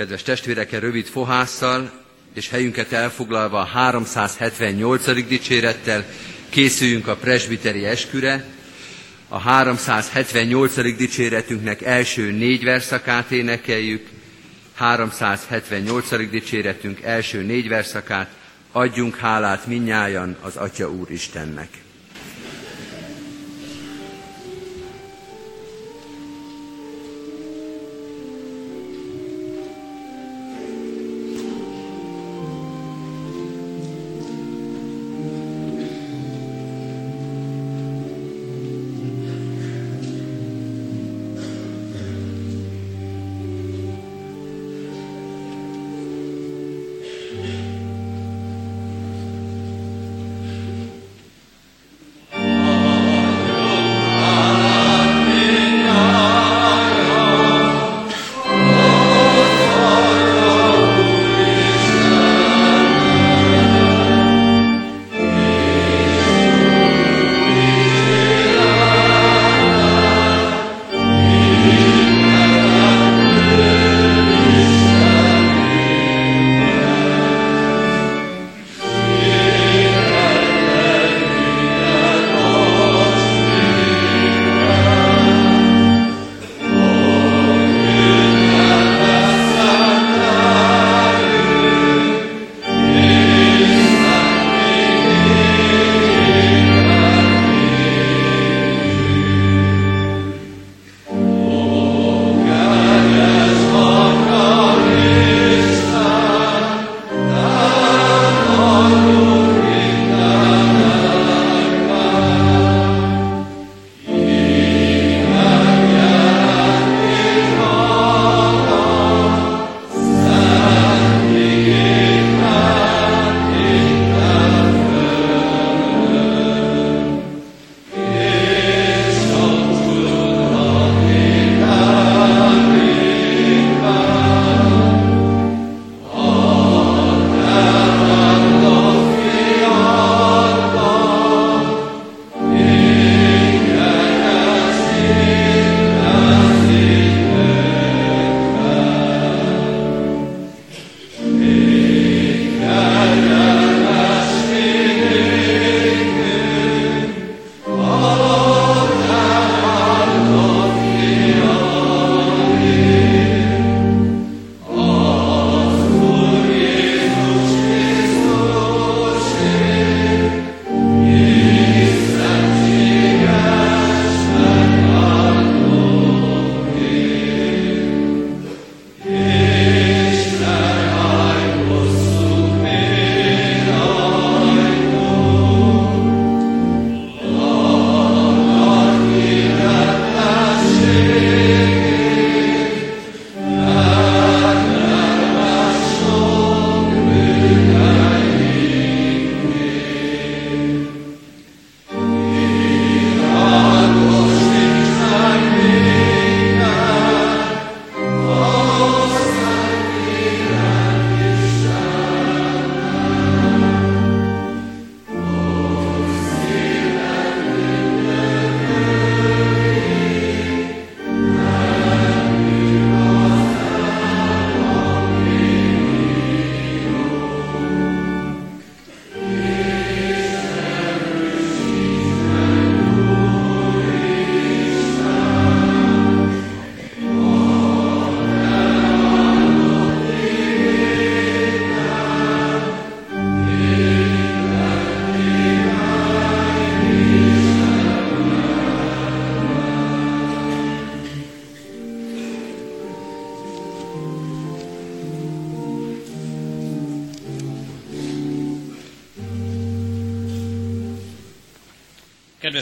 Kedves testvérek, rövid fohásszal és helyünket elfoglalva a 378. dicsérettel készüljünk a presbiteri esküre. A 378. dicséretünknek első négy verszakát énekeljük. 378. dicséretünk első négy verszakát. Adjunk hálát minnyájan az Atya Úr Istennek.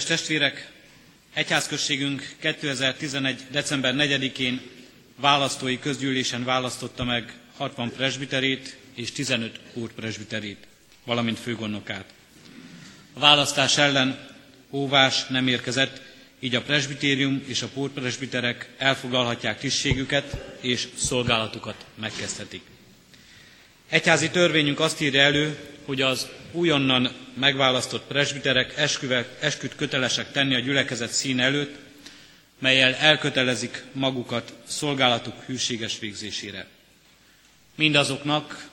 Testvérek, egyházközségünk 2011. december 4-én választói közgyűlésen választotta meg 60 presbiterét és 15 úrpresbiterét, valamint főgondnokát. A választás ellen óvás nem érkezett, így a presbitérium és a pórpresbiterek elfoglalhatják tisztségüket és szolgálatukat megkezdhetik. Egyházi törvényünk azt írja elő, hogy az újonnan megválasztott presbiterek esküvet, esküt kötelesek tenni a gyülekezet szín előtt, melyel elkötelezik magukat szolgálatuk hűséges végzésére. mindazoknak,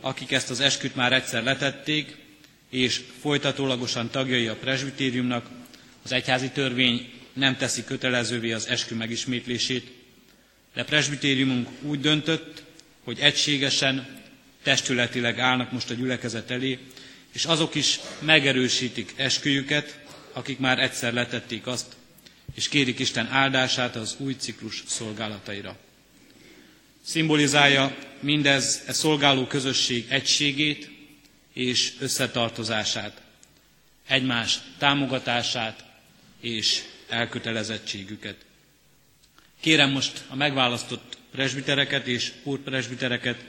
akik ezt az esküt már egyszer letették, és folytatólagosan tagjai a presbitériumnak, az egyházi törvény nem teszi kötelezővé az eskü megismétlését, de presbitériumunk úgy döntött, hogy egységesen, testületileg állnak most a gyülekezet elé, és azok is megerősítik esküjüket, akik már egyszer letették azt, és kérik Isten áldását az új ciklus szolgálataira. Szimbolizálja mindez e szolgáló közösség egységét és összetartozását, egymás támogatását és elkötelezettségüket. Kérem most a megválasztott presbitereket és úrpresbitereket,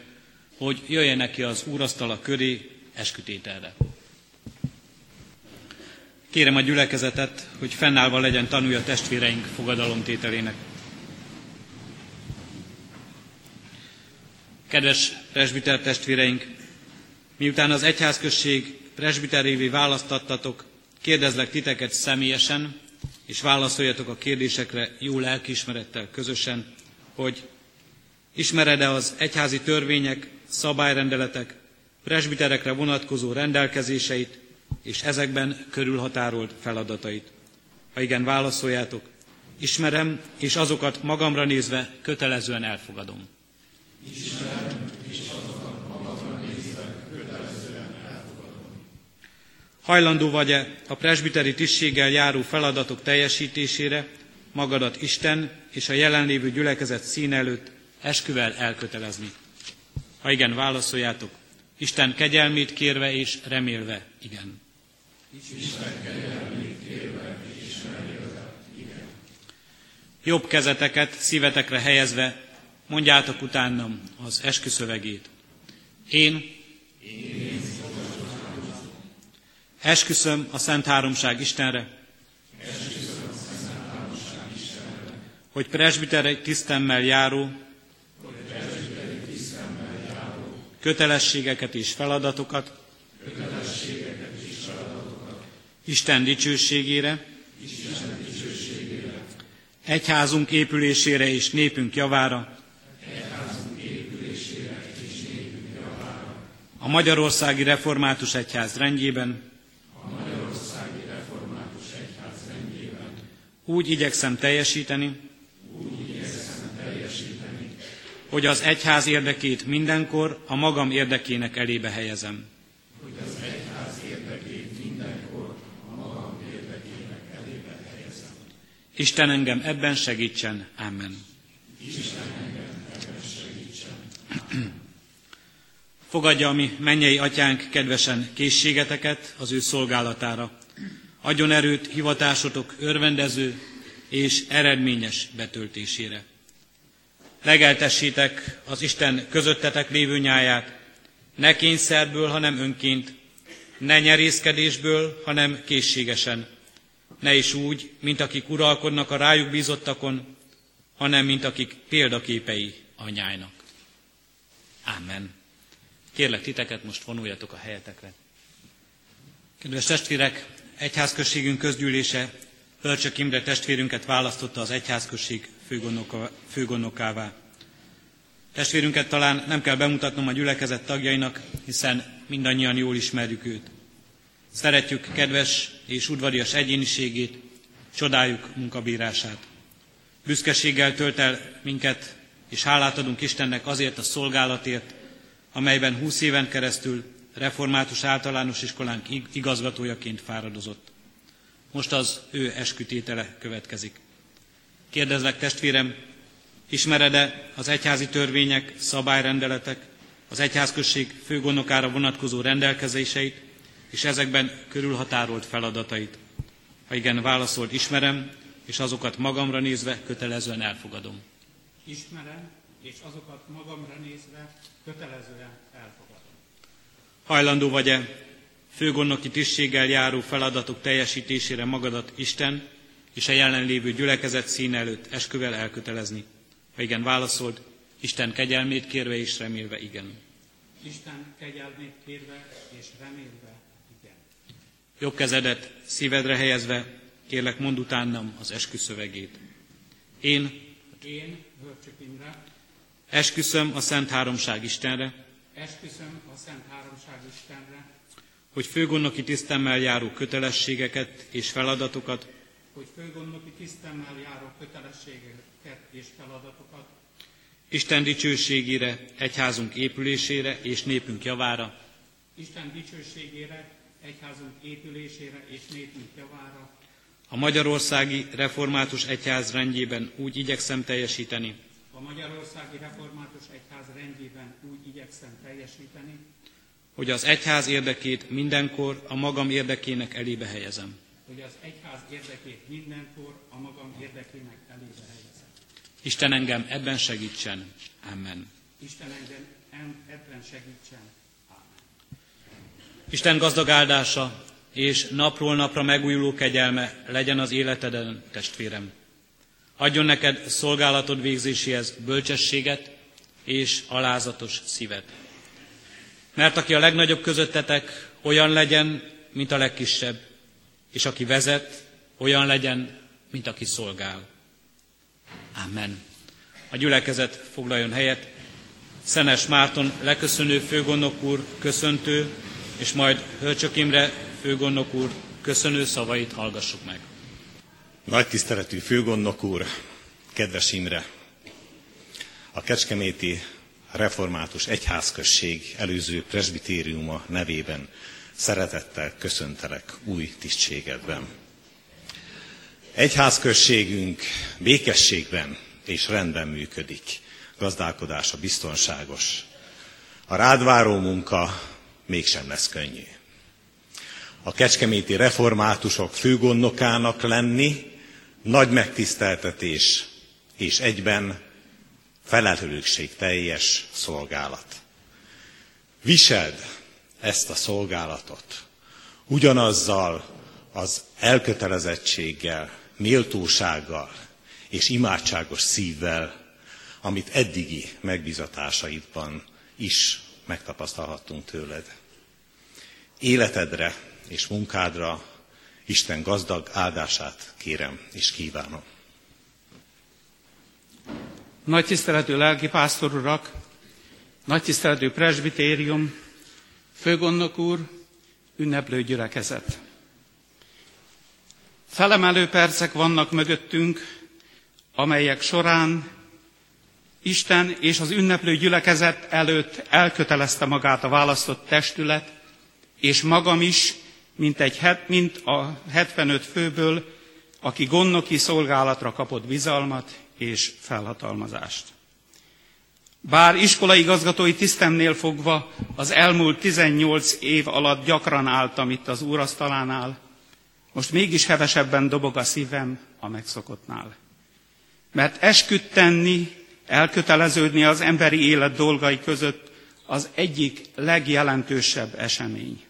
hogy jöjjenek ki az úrasztala köré eskütételre. Kérem a gyülekezetet, hogy fennállva legyen tanulja testvéreink fogadalomtételének. Kedves presbiter testvéreink, miután az egyházközség presbiterévé választattatok, kérdezlek titeket személyesen, és válaszoljatok a kérdésekre jó lelkiismerettel közösen, hogy ismered-e az egyházi törvények, szabályrendeletek, presbiterekre vonatkozó rendelkezéseit, és ezekben körülhatárolt feladatait. Ha igen, válaszoljátok, ismerem, és azokat magamra nézve kötelezően elfogadom. Ismerem, és azokat magamra nézve kötelezően elfogadom. Hajlandó vagy-e a presbiteri tisztséggel járó feladatok teljesítésére magadat Isten és a jelenlévő gyülekezet szín előtt esküvel elkötelezni? Ha igen, válaszoljátok, Isten kegyelmét kérve és remélve, igen. Isten kegyelmét kérve és remélve, igen. Jobb kezeteket szívetekre helyezve mondjátok utánam az esküszövegét. Én, Én esküszöm a Szent Háromság Istenre, hogy presbiterek tisztemmel járó, kötelességeket és feladatokat, kötelességeket és feladatokat Isten dicsőségére, Isten dicsőségére, egyházunk épülésére és népünk javára, a Magyarországi Református Egyház rendjében, a Magyarországi Református Egyház rendjében, úgy igyekszem teljesíteni, hogy az egyház érdekét mindenkor a magam érdekének elébe helyezem. Hogy az egyház érdekét mindenkor a magam érdekének elébe helyezem. Isten engem ebben segítsen. Amen. Isten engem ebben segítsen. Fogadja a mi mennyei atyánk kedvesen készségeteket az ő szolgálatára. Adjon erőt hivatásotok örvendező és eredményes betöltésére legeltessétek az Isten közöttetek lévő nyáját, ne kényszerből, hanem önként, ne nyerészkedésből, hanem készségesen, ne is úgy, mint akik uralkodnak a rájuk bízottakon, hanem mint akik példaképei anyájnak. Amen. Kérlek titeket, most vonuljatok a helyetekre. Kedves testvérek, egyházközségünk közgyűlése Pölcsök Imre testvérünket választotta az egyházközség főgondnokává. Testvérünket talán nem kell bemutatnom a gyülekezet tagjainak, hiszen mindannyian jól ismerjük őt. Szeretjük kedves és udvarias egyéniségét, csodáljuk munkabírását. Büszkeséggel tölt el minket, és hálát adunk Istennek azért a szolgálatért, amelyben húsz éven keresztül református általános iskolánk igazgatójaként fáradozott. Most az ő eskütétele következik. Kérdezlek, testvérem, ismered-e az egyházi törvények, szabályrendeletek, az egyházközség főgondnokára vonatkozó rendelkezéseit, és ezekben körülhatárolt feladatait? Ha igen, válaszolt, ismerem, és azokat magamra nézve kötelezően elfogadom. Ismerem, és azokat magamra nézve kötelezően elfogadom. Hajlandó vagy-e főgondnoki tisztséggel járó feladatok teljesítésére magadat Isten és a jelenlévő gyülekezet szín előtt esküvel elkötelezni? Ha igen, válaszolt, Isten kegyelmét kérve és remélve igen. Isten kegyelmét kérve és remélve igen. Jobb kezedet szívedre helyezve, kérlek mond utánam az esküszövegét. Én, én, Hörcsök Imre, Esküszöm a Szent Háromság Istenre, Esküszöm a Szent Háromság Istenre, hogy főgondnoki tisztemmel járó kötelességeket és feladatokat hogy főgondnoki tisztemmel járó kötelességeket és feladatokat. Isten dicsőségére, egyházunk épülésére és népünk javára, Isten dicsőségére, egyházunk épülésére és népünk javára, a Magyarországi Református Egyház rendjében úgy igyekszem teljesíteni, a Magyarországi Református Egyház rendjében úgy igyekszem teljesíteni, hogy az egyház érdekét mindenkor a magam érdekének elébe helyezem. Hogy az egyház érdekét mindenkor a magam érdekének elébe helyezem. Isten engem ebben segítsen. Amen. Isten engem em- ebben segítsen. Ámen. Isten gazdag áldása és napról napra megújuló kegyelme legyen az életeden, testvérem. Adjon neked szolgálatod végzéséhez bölcsességet és alázatos szívet. Mert aki a legnagyobb közöttetek, olyan legyen, mint a legkisebb, és aki vezet, olyan legyen, mint aki szolgál. Amen. A gyülekezet foglaljon helyet. Szenes Márton leköszönő főgondnok úr köszöntő, és majd Hölcsök Imre főgondnok úr köszönő szavait hallgassuk meg. Nagy tiszteletű főgondnok úr, kedves Imre! A Kecskeméti Református Egyházközség előző presbitériuma nevében szeretettel köszöntelek új tisztségedben. Egyházközségünk békességben és rendben működik, gazdálkodása biztonságos. A rád váró munka mégsem lesz könnyű. A kecskeméti reformátusok főgondnokának lenni nagy megtiszteltetés és egyben felelősség teljes szolgálat. Viseld ezt a szolgálatot ugyanazzal az elkötelezettséggel, méltósággal és imádságos szívvel, amit eddigi megbizatásaidban is megtapasztalhattunk tőled. Életedre és munkádra Isten gazdag áldását kérem és kívánom. Nagy tiszteletű lelkipásztor urak, nagy tiszteletű presbitérium, főgondnok úr, ünneplő gyülekezet. Felemelő percek vannak mögöttünk, amelyek során Isten és az ünneplő gyülekezet előtt elkötelezte magát a választott testület, és magam is, mint, egy, mint a 75 főből, aki gondnoki szolgálatra kapott bizalmat és felhatalmazást. Bár iskolai igazgatói tisztemnél fogva az elmúlt 18 év alatt gyakran álltam itt az úrasztalánál, most mégis hevesebben dobog a szívem a megszokottnál. Mert esküdt tenni, elköteleződni az emberi élet dolgai között az egyik legjelentősebb esemény.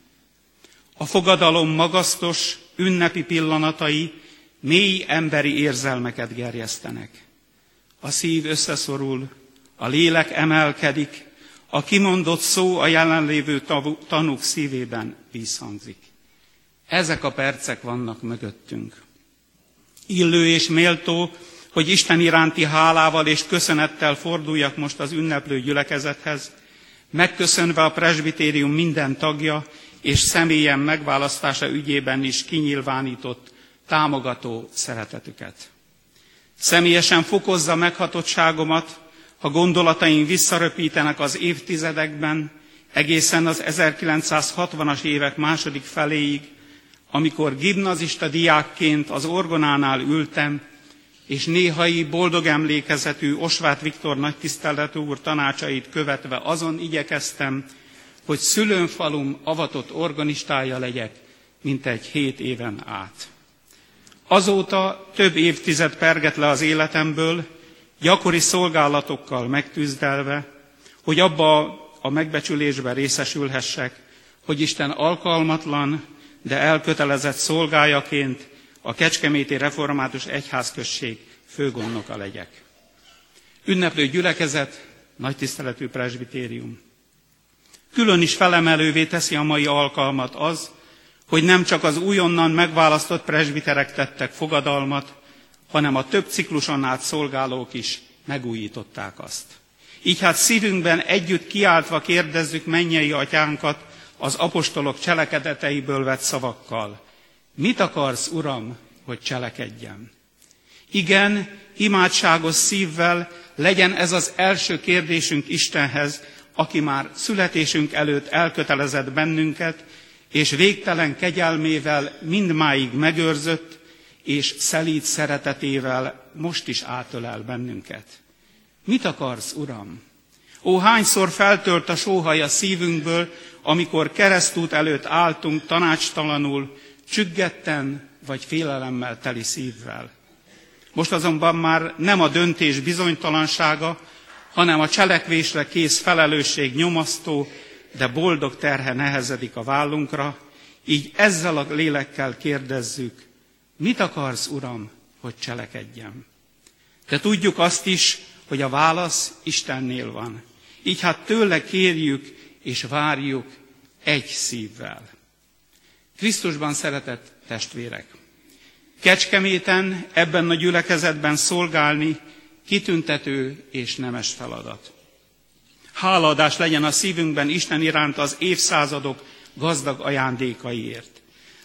A fogadalom magasztos, ünnepi pillanatai mély emberi érzelmeket gerjesztenek. A szív összeszorul, a lélek emelkedik, a kimondott szó a jelenlévő tanúk szívében vízhangzik. Ezek a percek vannak mögöttünk. Illő és méltó, hogy Isten iránti hálával és köszönettel forduljak most az ünneplő gyülekezethez, megköszönve a presbitérium minden tagja és személyen megválasztása ügyében is kinyilvánított támogató szeretetüket. Személyesen fokozza meghatottságomat, ha gondolataim visszaröpítenek az évtizedekben, egészen az 1960-as évek második feléig, amikor gimnazista diákként az orgonánál ültem, és néhai boldog emlékezetű Osvát Viktor nagytiszteletű úr tanácsait követve azon igyekeztem, hogy szülőnfalum avatott organistája legyek, mint egy hét éven át. Azóta több évtized perget le az életemből, gyakori szolgálatokkal megtűzdelve, hogy abba a megbecsülésben részesülhessek, hogy Isten alkalmatlan, de elkötelezett szolgájaként a Kecskeméti Református Egyházközség főgondnoka legyek. Ünneplő gyülekezet, nagy tiszteletű presbitérium. Külön is felemelővé teszi a mai alkalmat az, hogy nem csak az újonnan megválasztott presbiterek tettek fogadalmat, hanem a több cikluson át szolgálók is megújították azt. Így hát szívünkben együtt kiáltva kérdezzük mennyei atyánkat az apostolok cselekedeteiből vett szavakkal. Mit akarsz, Uram, hogy cselekedjem? Igen, imádságos szívvel legyen ez az első kérdésünk Istenhez, aki már születésünk előtt elkötelezett bennünket, és végtelen kegyelmével mindmáig megőrzött, és szelíd szeretetével most is átölel bennünket. Mit akarsz, Uram? Ó, hányszor feltölt a sóhaj a szívünkből, amikor keresztút előtt álltunk tanácstalanul, csüggetten vagy félelemmel teli szívvel. Most azonban már nem a döntés bizonytalansága, hanem a cselekvésre kész felelősség nyomasztó, de boldog terhe nehezedik a vállunkra, így ezzel a lélekkel kérdezzük, mit akarsz, Uram, hogy cselekedjem? De tudjuk azt is, hogy a válasz Istennél van. Így hát tőle kérjük és várjuk egy szívvel. Krisztusban szeretett testvérek! Kecskeméten, ebben a gyülekezetben szolgálni kitüntető és nemes feladat. Hálaadás legyen a szívünkben Isten iránt az évszázadok gazdag ajándékaiért.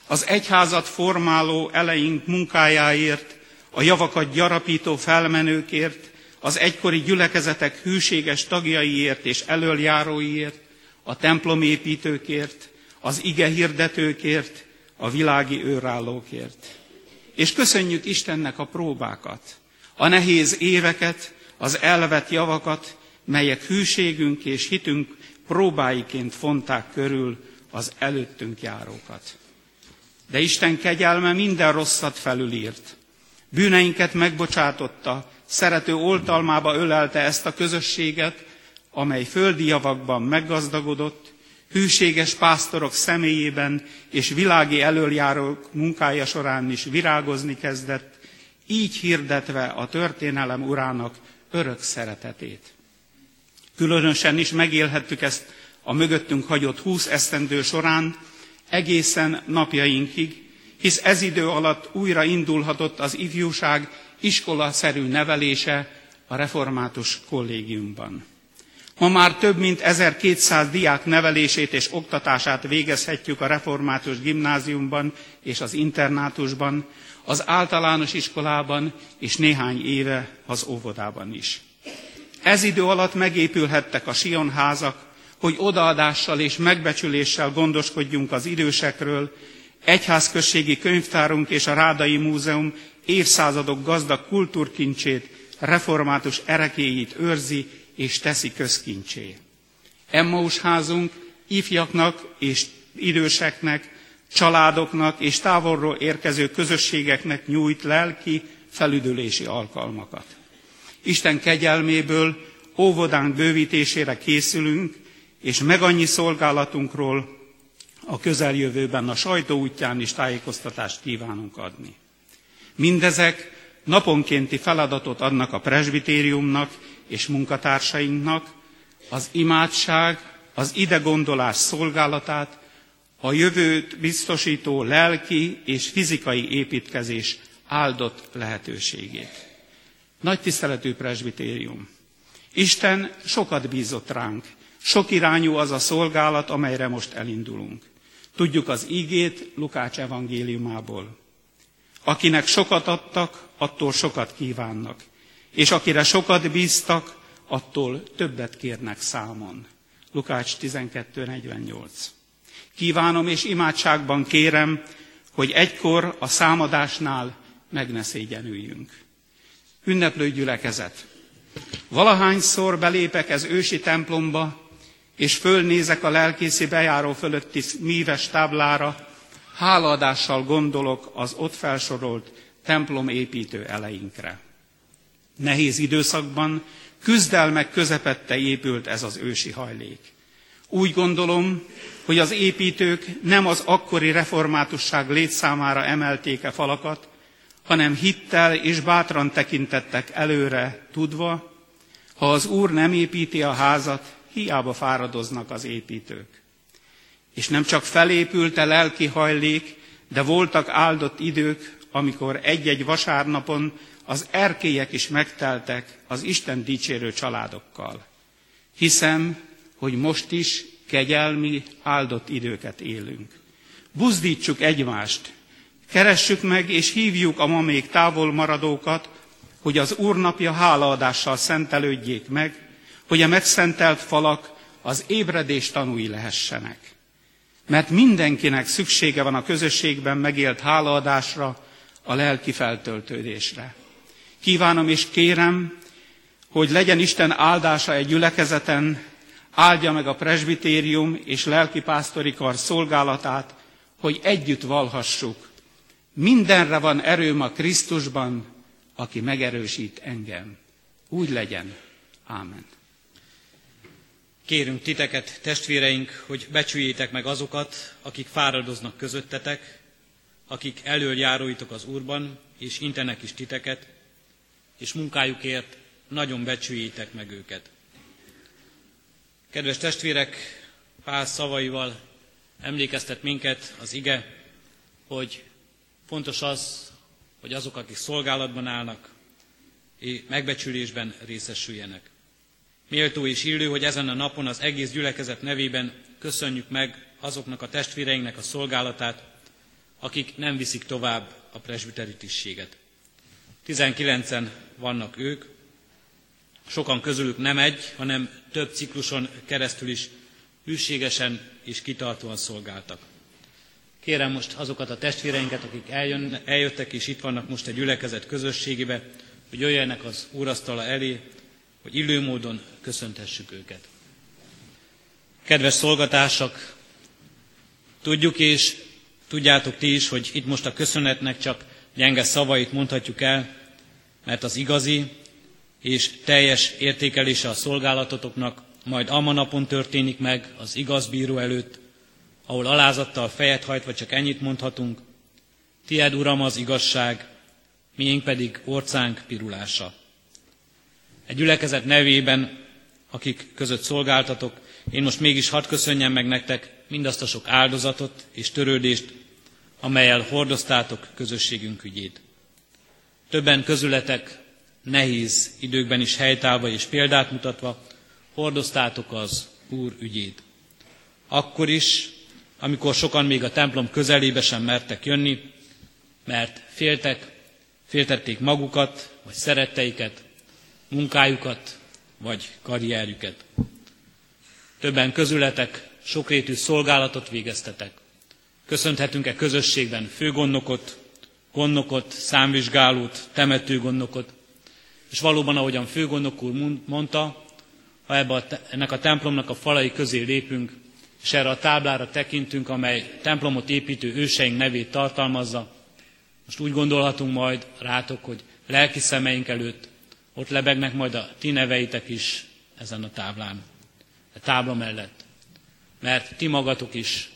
Az egyházat formáló eleink munkájáért, a javakat gyarapító felmenőkért, az egykori gyülekezetek hűséges tagjaiért és elöljáróiért, a templomépítőkért, az ige hirdetőkért, a világi őrállókért. És köszönjük Istennek a próbákat, a nehéz éveket, az elvet javakat, melyek hűségünk és hitünk próbáiként fonták körül az előttünk járókat. De Isten kegyelme minden rosszat felülírt. Bűneinket megbocsátotta, szerető oltalmába ölelte ezt a közösséget, amely földi javakban meggazdagodott, hűséges pásztorok személyében és világi elöljárók munkája során is virágozni kezdett, így hirdetve a történelem urának örök szeretetét. Különösen is megélhettük ezt a mögöttünk hagyott húsz esztendő során, egészen napjainkig, hisz ez idő alatt újra indulhatott az ifjúság iskolaszerű nevelése a református kollégiumban. Ma már több mint 1200 diák nevelését és oktatását végezhetjük a református gimnáziumban és az internátusban, az általános iskolában és néhány éve az óvodában is. Ez idő alatt megépülhettek a sionházak, hogy odaadással és megbecsüléssel gondoskodjunk az idősekről, egyházközségi könyvtárunk és a Rádai Múzeum évszázadok gazdag kultúrkincsét, református erekéjét őrzi és teszi közkincsé. Emmaus házunk ifjaknak és időseknek, családoknak és távolról érkező közösségeknek nyújt lelki, felüdülési alkalmakat. Isten kegyelméből óvodánk bővítésére készülünk, és meg annyi szolgálatunkról a közeljövőben a sajtó útján is tájékoztatást kívánunk adni. Mindezek naponkénti feladatot adnak a presbitériumnak és munkatársainknak, az imádság, az ide gondolás szolgálatát, a jövőt biztosító lelki és fizikai építkezés áldott lehetőségét. Nagy tiszteletű presbitérium! Isten sokat bízott ránk, sok irányú az a szolgálat, amelyre most elindulunk. Tudjuk az ígét Lukács evangéliumából. Akinek sokat adtak, attól sokat kívánnak, és akire sokat bíztak, attól többet kérnek számon. Lukács 12.48. Kívánom és imádságban kérem, hogy egykor a számadásnál meg ne szégyenüljünk. Ünneplő gyülekezet. Valahányszor belépek ez ősi templomba, és fölnézek a lelkészi bejáró fölötti míves táblára, hálaadással gondolok az ott felsorolt templom építő eleinkre. Nehéz időszakban, küzdelmek közepette épült ez az ősi hajlék. Úgy gondolom, hogy az építők nem az akkori reformátusság létszámára emelték-e falakat, hanem hittel és bátran tekintettek előre, tudva, ha az Úr nem építi a házat, hiába fáradoznak az építők. És nem csak felépült a lelki hajlék, de voltak áldott idők, amikor egy-egy vasárnapon az erkélyek is megteltek az Isten dicsérő családokkal. Hiszem, hogy most is kegyelmi, áldott időket élünk. Buzdítsuk egymást, keressük meg és hívjuk a ma még távol maradókat, hogy az Úrnapja hálaadással szentelődjék meg, hogy a megszentelt falak az ébredés tanúi lehessenek. Mert mindenkinek szüksége van a közösségben megélt hálaadásra, a lelki feltöltődésre. Kívánom és kérem, hogy legyen Isten áldása egy gyülekezeten, áldja meg a presbitérium és lelkipásztori kar szolgálatát, hogy együtt valhassuk. Mindenre van erőm a Krisztusban, aki megerősít engem. Úgy legyen. Ámen. Kérünk titeket, testvéreink, hogy becsüljétek meg azokat, akik fáradoznak közöttetek, akik elöljáróitok az Úrban, és intenek is titeket, és munkájukért nagyon becsüljétek meg őket. Kedves testvérek, Pál szavaival emlékeztet minket az ige, hogy fontos az, hogy azok, akik szolgálatban állnak, megbecsülésben részesüljenek. Méltó és illő, hogy ezen a napon az egész gyülekezet nevében köszönjük meg azoknak a testvéreinknek a szolgálatát, akik nem viszik tovább a presbiteri tisztséget. 19-en vannak ők, sokan közülük nem egy, hanem több cikluson keresztül is hűségesen és kitartóan szolgáltak. Kérem most azokat a testvéreinket, akik eljön, eljöttek és itt vannak most egy gyülekezet közösségébe, hogy jöjjenek az úrasztala elé, hogy illő módon köszönthessük őket. Kedves szolgatársak, tudjuk és tudjátok ti is, hogy itt most a köszönetnek csak gyenge szavait mondhatjuk el, mert az igazi és teljes értékelése a szolgálatotoknak majd amma napon történik meg az igaz bíró előtt, ahol alázattal fejet hajtva csak ennyit mondhatunk, Tied, Uram, az igazság, miénk pedig orcánk pirulása. Egy gyülekezet nevében, akik között szolgáltatok, én most mégis hadd köszönjem meg nektek mindazt a sok áldozatot és törődést, amelyel hordoztátok közösségünk ügyét. Többen közületek nehéz időkben is helytállva és példát mutatva hordoztátok az Úr ügyét. Akkor is, amikor sokan még a templom közelébe sem mertek jönni, mert féltek, féltették magukat, vagy szeretteiket, munkájukat, vagy karrierjüket. Többen közületek sokrétű szolgálatot végeztetek. Köszönhetünk-e közösségben főgondnokot, gondnokot, számvizsgálót, temetőgondnokot, és valóban, ahogyan főgondnok úr mondta, ha ebbe a, ennek a templomnak a falai közé lépünk, és erre a táblára tekintünk, amely templomot építő őseink nevét tartalmazza, most úgy gondolhatunk majd rátok, hogy lelki szemeink előtt ott lebegnek majd a ti neveitek is ezen a táblán, a tábla mellett. Mert ti magatok is,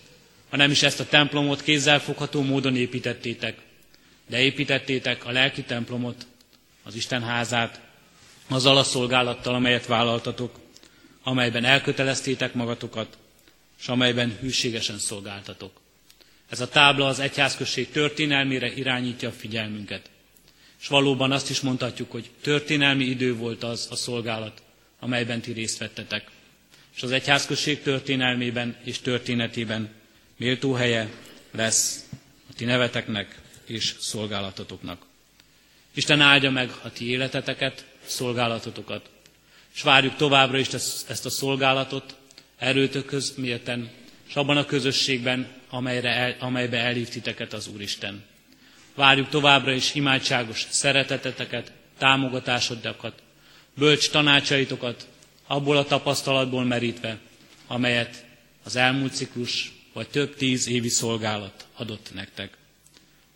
ha nem is ezt a templomot kézzelfogható módon építettétek, de építettétek a lelki templomot, az Isten házát, azzal a szolgálattal, amelyet vállaltatok, amelyben elköteleztétek magatokat, és amelyben hűségesen szolgáltatok. Ez a tábla az egyházközség történelmére irányítja a figyelmünket. És valóban azt is mondhatjuk, hogy történelmi idő volt az a szolgálat, amelyben ti részt vettetek. És az egyházközség történelmében és történetében méltó helye lesz a ti neveteknek és szolgálatotoknak. Isten áldja meg a ti életeteket, szolgálatotokat. És várjuk továbbra is ezt a szolgálatot erőtökhöz mérten, és abban a közösségben, amelyre el, amelybe elhív titeket az Úristen. Várjuk továbbra is imádságos szereteteteket, támogatásodakat, bölcs tanácsaitokat, abból a tapasztalatból merítve, amelyet az elmúlt ciklus vagy több tíz évi szolgálat adott nektek.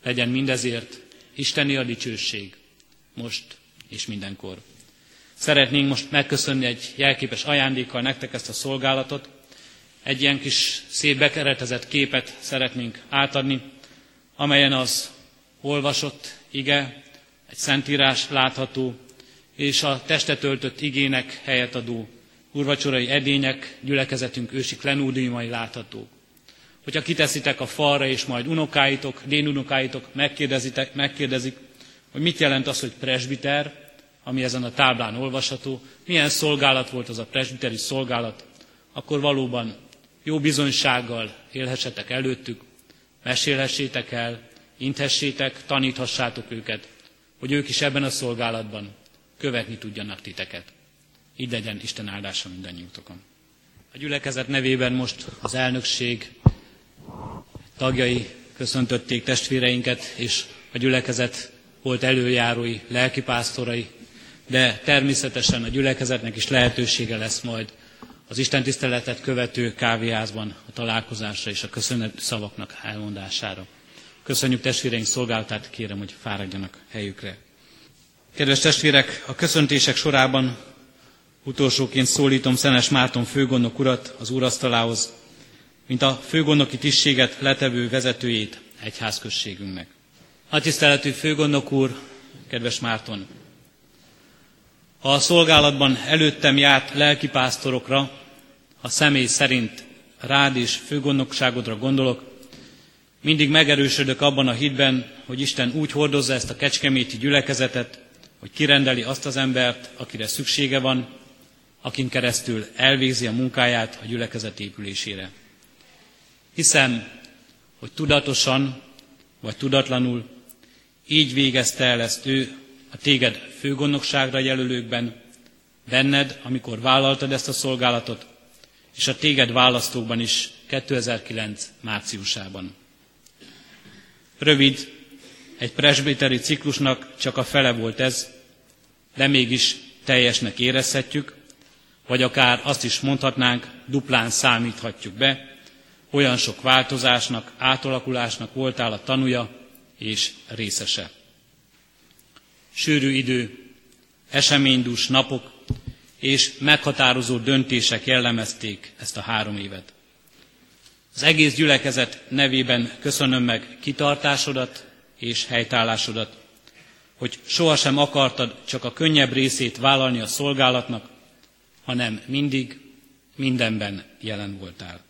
Legyen mindezért Isteni a dicsőség, most és mindenkor. Szeretnénk most megköszönni egy jelképes ajándékkal nektek ezt a szolgálatot. Egy ilyen kis szép bekeretezett képet szeretnénk átadni, amelyen az olvasott ige, egy szentírás látható, és a testet öltött igének helyet adó urvacsorai edények, gyülekezetünk ősi klenúdiumai láthatók hogyha kiteszitek a falra, és majd unokáitok, dénunokáitok megkérdezitek, megkérdezik, hogy mit jelent az, hogy presbiter, ami ezen a táblán olvasható, milyen szolgálat volt az a presbiteri szolgálat, akkor valóban jó bizonysággal élhessetek előttük, mesélhessétek el, inthessétek, taníthassátok őket, hogy ők is ebben a szolgálatban követni tudjanak titeket. Így legyen Isten áldása mindannyiunkon. A gyülekezet nevében most az elnökség tagjai köszöntötték testvéreinket, és a gyülekezet volt előjárói, lelkipásztorai, de természetesen a gyülekezetnek is lehetősége lesz majd az Isten tiszteletet követő kávéházban a találkozásra és a köszönet szavaknak elmondására. Köszönjük testvéreink szolgálatát, kérem, hogy fáradjanak helyükre. Kedves testvérek, a köszöntések sorában utolsóként szólítom Szenes Márton főgondnok urat az úrasztalához, mint a főgondnoki tisztséget letevő vezetőjét egyházközségünknek. Nagy tiszteletű főgondnok úr, kedves Márton, a szolgálatban előttem járt lelkipásztorokra, a személy szerint rád és főgondnokságodra gondolok, mindig megerősödök abban a hitben, hogy Isten úgy hordozza ezt a kecskeméti gyülekezetet, hogy kirendeli azt az embert, akire szüksége van, akin keresztül elvégzi a munkáját a gyülekezet épülésére. Hiszem, hogy tudatosan vagy tudatlanul így végezte el ezt ő a téged főgondnokságra jelölőkben, benned, amikor vállaltad ezt a szolgálatot, és a téged választókban is 2009. márciusában. Rövid, egy presbiteri ciklusnak csak a fele volt ez, de mégis teljesnek érezhetjük, vagy akár azt is mondhatnánk, duplán számíthatjuk be, olyan sok változásnak, átalakulásnak voltál a tanúja és részese. Sűrű idő, eseménydús napok és meghatározó döntések jellemezték ezt a három évet. Az egész gyülekezet nevében köszönöm meg kitartásodat és helytállásodat, hogy sohasem akartad csak a könnyebb részét vállalni a szolgálatnak, hanem mindig, mindenben jelen voltál.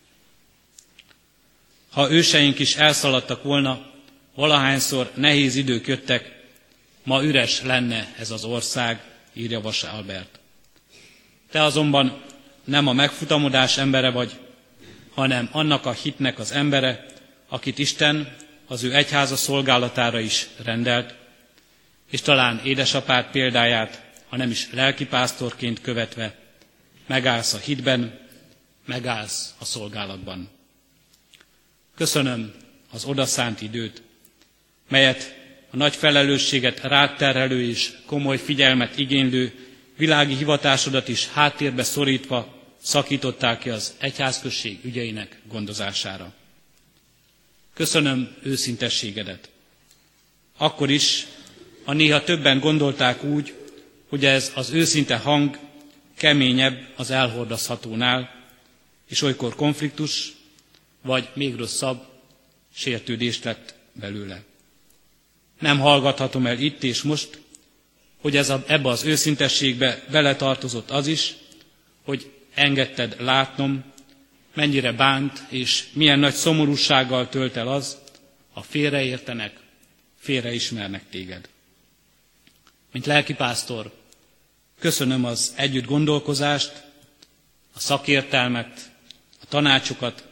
Ha őseink is elszaladtak volna, valahányszor nehéz idők jöttek, ma üres lenne ez az ország, írja Vas Albert. Te azonban nem a megfutamodás embere vagy, hanem annak a hitnek az embere, akit Isten az ő egyháza szolgálatára is rendelt, és talán édesapád példáját, ha nem is lelkipásztorként követve, megállsz a hitben, megállsz a szolgálatban. Köszönöm az odaszánt időt, melyet a nagy felelősséget rátterhelő és komoly figyelmet igénylő világi hivatásodat is háttérbe szorítva szakítottál ki az egyházközség ügyeinek gondozására. Köszönöm őszintességedet. Akkor is, ha néha többen gondolták úgy, hogy ez az őszinte hang keményebb az elhordozhatónál, és olykor konfliktus, vagy még rosszabb, sértődés lett belőle. Nem hallgathatom el itt és most, hogy ez a, ebbe az őszintességbe beletartozott az is, hogy engedted látnom, mennyire bánt és milyen nagy szomorúsággal tölt el az, ha félreértenek, félreismernek téged. Mint lelkipásztor, köszönöm az együtt gondolkozást, a szakértelmet, a tanácsokat,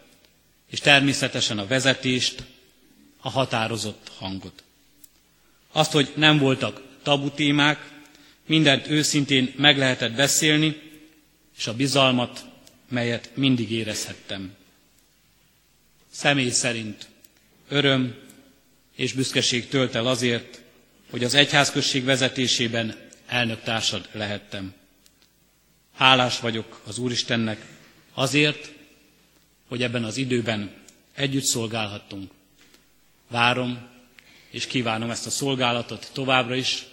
és természetesen a vezetést, a határozott hangot. Azt, hogy nem voltak tabu témák, mindent őszintén meg lehetett beszélni, és a bizalmat, melyet mindig érezhettem. Személy szerint öröm és büszkeség tölt el azért, hogy az egyházközség vezetésében elnöktársad lehettem. Hálás vagyok az Úristennek azért, hogy ebben az időben együtt szolgálhattunk. Várom és kívánom ezt a szolgálatot továbbra is,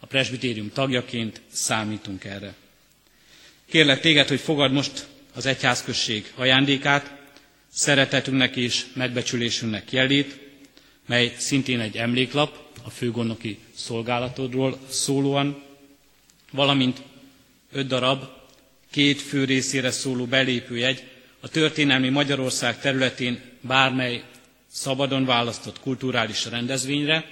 a presbitérium tagjaként számítunk erre. Kérlek téged, hogy fogad most az egyházközség ajándékát, szeretetünknek és megbecsülésünknek jelét, mely szintén egy emléklap a főgondnoki szolgálatodról szólóan, valamint öt darab, két fő részére szóló belépőjegy a történelmi Magyarország területén bármely szabadon választott kulturális rendezvényre,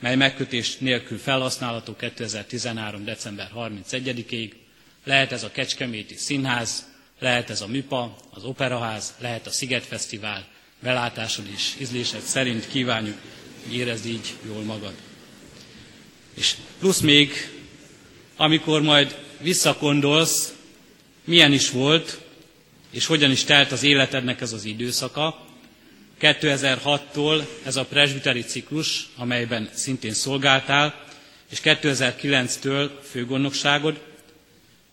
mely megkötés nélkül felhasználható 2013. december 31-ig. Lehet ez a Kecskeméti Színház, lehet ez a MIPA, az Operaház, lehet a Sziget Fesztivál, belátásod és ízlésed szerint kívánjuk, hogy érezd így jól magad. És plusz még, amikor majd visszakondolsz, milyen is volt, és hogyan is telt az életednek ez az időszaka, 2006-tól ez a presbiteri ciklus, amelyben szintén szolgáltál, és 2009-től főgondnokságod,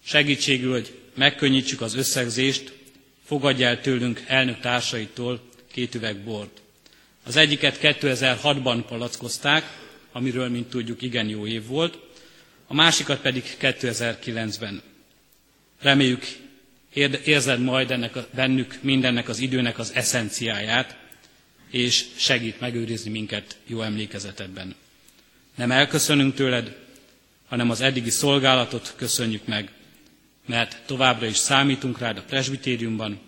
segítségül, hogy megkönnyítsük az összegzést, fogadj el tőlünk elnök társaitól két üveg bort. Az egyiket 2006-ban palackozták, amiről, mint tudjuk, igen jó év volt, a másikat pedig 2009-ben. Reméljük, érzed majd ennek a, bennük mindennek az időnek az eszenciáját, és segít megőrizni minket jó emlékezetedben. Nem elköszönünk tőled, hanem az eddigi szolgálatot köszönjük meg, mert továbbra is számítunk rád a presbitériumban,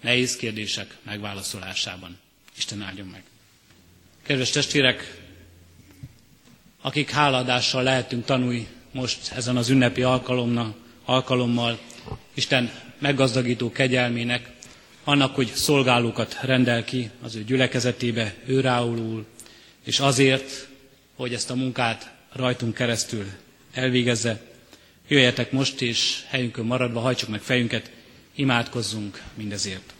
nehéz kérdések megválaszolásában. Isten áldjon meg! Kedves testvérek, akik háladással lehetünk tanulni most ezen az ünnepi alkalommal, Isten meggazdagító kegyelmének, annak, hogy szolgálókat rendel ki az ő gyülekezetébe, ő ráulul, és azért, hogy ezt a munkát rajtunk keresztül elvégezze, jöjjetek most, és helyünkön maradva hajtsuk meg fejünket, imádkozzunk mindezért.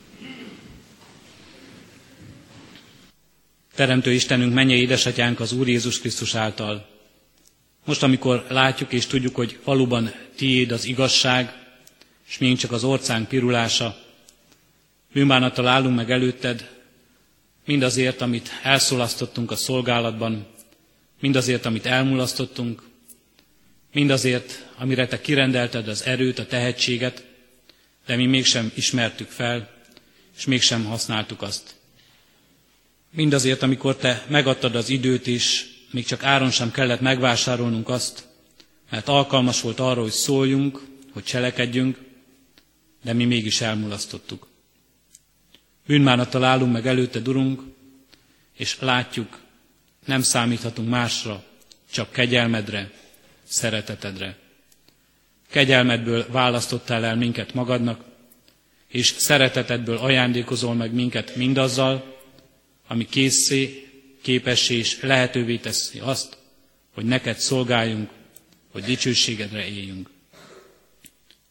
Teremtő Istenünk, menje édesatyánk az Úr Jézus Krisztus által. Most, amikor látjuk és tudjuk, hogy valóban tiéd az igazság, és még csak az orcánk pirulása, Bűnbánattal állunk meg előtted, mindazért, amit elszolasztottunk a szolgálatban, mindazért, amit elmulasztottunk, mindazért, amire te kirendelted az erőt, a tehetséget, de mi mégsem ismertük fel, és mégsem használtuk azt. Mindazért, amikor te megadtad az időt is, még csak áron sem kellett megvásárolnunk azt, mert alkalmas volt arra, hogy szóljunk, hogy cselekedjünk, de mi mégis elmulasztottuk. Bűnbánattal állunk meg előtte, Urunk, és látjuk, nem számíthatunk másra, csak kegyelmedre, szeretetedre. Kegyelmedből választottál el minket magadnak, és szeretetedből ajándékozol meg minket mindazzal, ami készé, képessé és lehetővé teszi azt, hogy neked szolgáljunk, hogy dicsőségedre éljünk.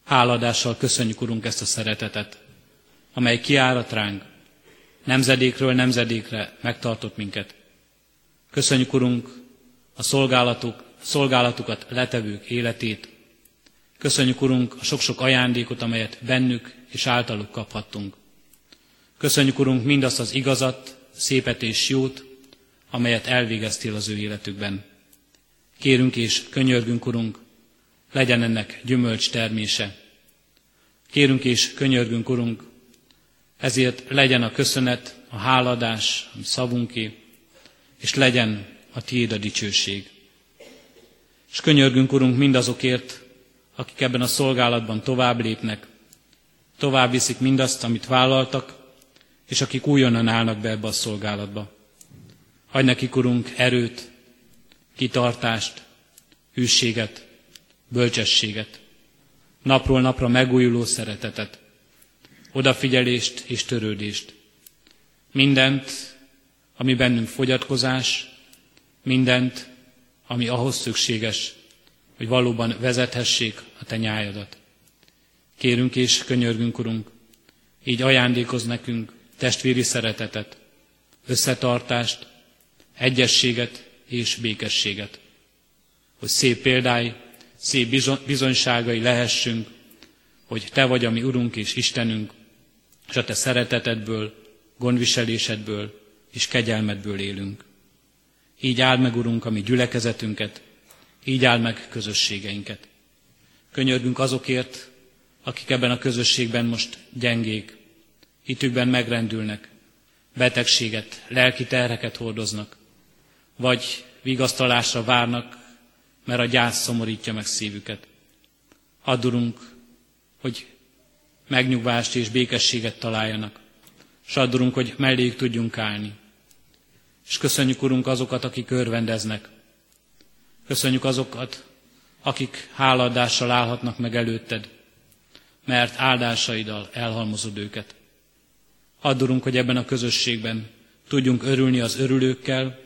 Háladással köszönjük, Urunk, ezt a szeretetet, amely kiárat ránk, nemzedékről nemzedékre megtartott minket. Köszönjük, Urunk, a szolgálatuk, szolgálatukat letevők életét. Köszönjük, Urunk, a sok-sok ajándékot, amelyet bennük és általuk kaphattunk. Köszönjük, Urunk, mindazt az igazat, szépet és jót, amelyet elvégeztél az ő életükben. Kérünk és könyörgünk, Urunk, legyen ennek gyümölcs termése. Kérünk és könyörgünk, Urunk, ezért legyen a köszönet, a háladás, a szavunké, és legyen a tiéd a dicsőség. És könyörgünk, Urunk, mindazokért, akik ebben a szolgálatban tovább lépnek, tovább viszik mindazt, amit vállaltak, és akik újonnan állnak be ebbe a szolgálatba. Hagy nekik, Urunk, erőt, kitartást, hűséget, bölcsességet, napról napra megújuló szeretetet, odafigyelést és törődést. Mindent, ami bennünk fogyatkozás, mindent, ami ahhoz szükséges, hogy valóban vezethessék a te nyájadat. Kérünk és könyörgünk, Urunk, így ajándékoz nekünk testvéri szeretetet, összetartást, egyességet és békességet, hogy szép példái, szép bizonyságai lehessünk, hogy Te vagy a mi Urunk és Istenünk, és a te szeretetedből, gondviselésedből és kegyelmedből élünk. Így áld meg, Urunk, a mi gyülekezetünket, így áld meg közösségeinket. Könyörgünk azokért, akik ebben a közösségben most gyengék, hitükben megrendülnek, betegséget, lelki terheket hordoznak, vagy vigasztalásra várnak, mert a gyász szomorítja meg szívüket. Addurunk, hogy megnyugvást és békességet találjanak. S addurunk, hogy melléjük tudjunk állni. És köszönjük, Urunk, azokat, akik örvendeznek, Köszönjük azokat, akik hálaadással állhatnak meg előtted, mert áldásaiddal elhalmozod őket. Add, Urunk, hogy ebben a közösségben tudjunk örülni az örülőkkel,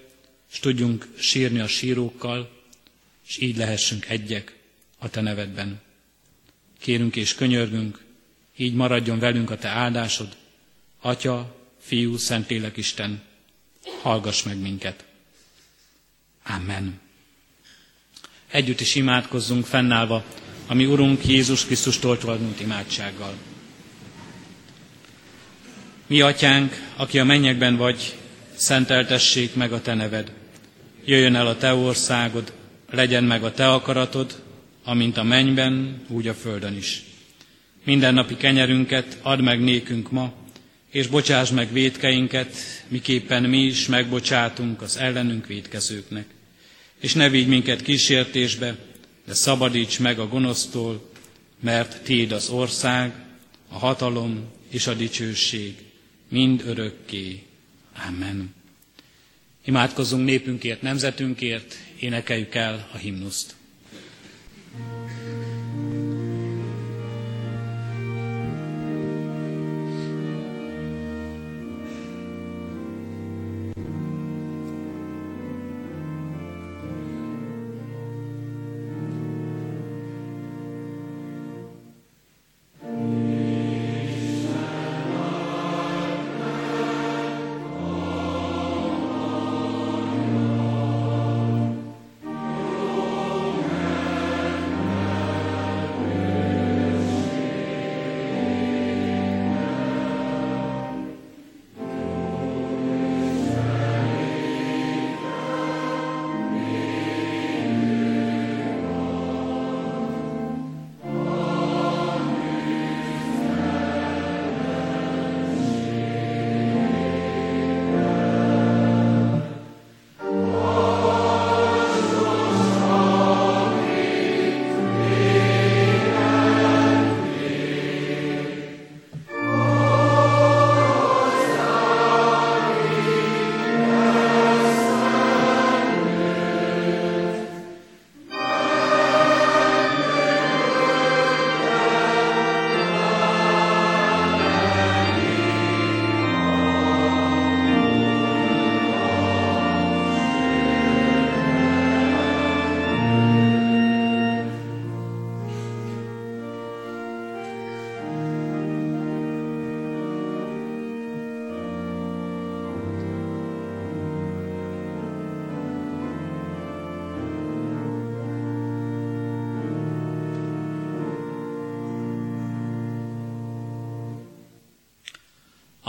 és tudjunk sírni a sírókkal, és így lehessünk egyek a Te nevedben. Kérünk és könyörgünk, így maradjon velünk a Te áldásod, Atya, Fiú, Szentlélek Isten, hallgass meg minket. Amen. Együtt is imádkozzunk fennállva, ami Urunk Jézus Krisztustól tulajdonult imádsággal. Mi atyánk, aki a mennyekben vagy, szenteltessék meg a te neved. Jöjjön el a te országod, legyen meg a te akaratod, amint a mennyben, úgy a földön is. Minden napi kenyerünket add meg nékünk ma, és bocsáss meg védkeinket, miképpen mi is megbocsátunk az ellenünk védkezőknek. És ne vigy minket kísértésbe, de szabadíts meg a gonosztól, mert Téd az ország, a hatalom és a dicsőség, mind örökké. Amen. Imádkozzunk népünkért, nemzetünkért, énekeljük el a himnuszt. A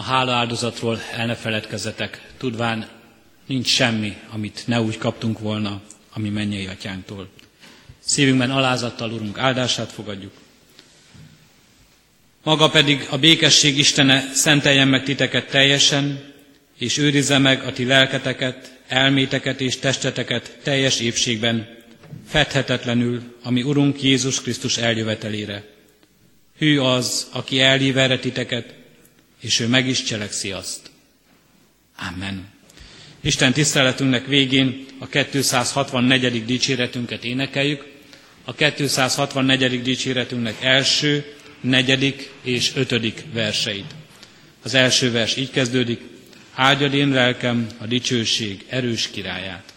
hála áldozatról el ne feledkezzetek, tudván nincs semmi, amit ne úgy kaptunk volna, ami mennyei atyánktól. Szívünkben alázattal, Urunk, áldását fogadjuk. Maga pedig a békesség Istene szenteljen meg titeket teljesen, és őrizze meg a ti lelketeket, elméteket és testeteket teljes épségben, fedhetetlenül, ami Urunk Jézus Krisztus eljövetelére. Hű az, aki elhív erre titeket, és ő meg is cselekszi azt. Amen. Isten tiszteletünknek végén a 264. dicséretünket énekeljük. A 264. dicséretünknek első, negyedik és ötödik verseit. Az első vers így kezdődik, áldjad én lelkem a dicsőség erős királyát.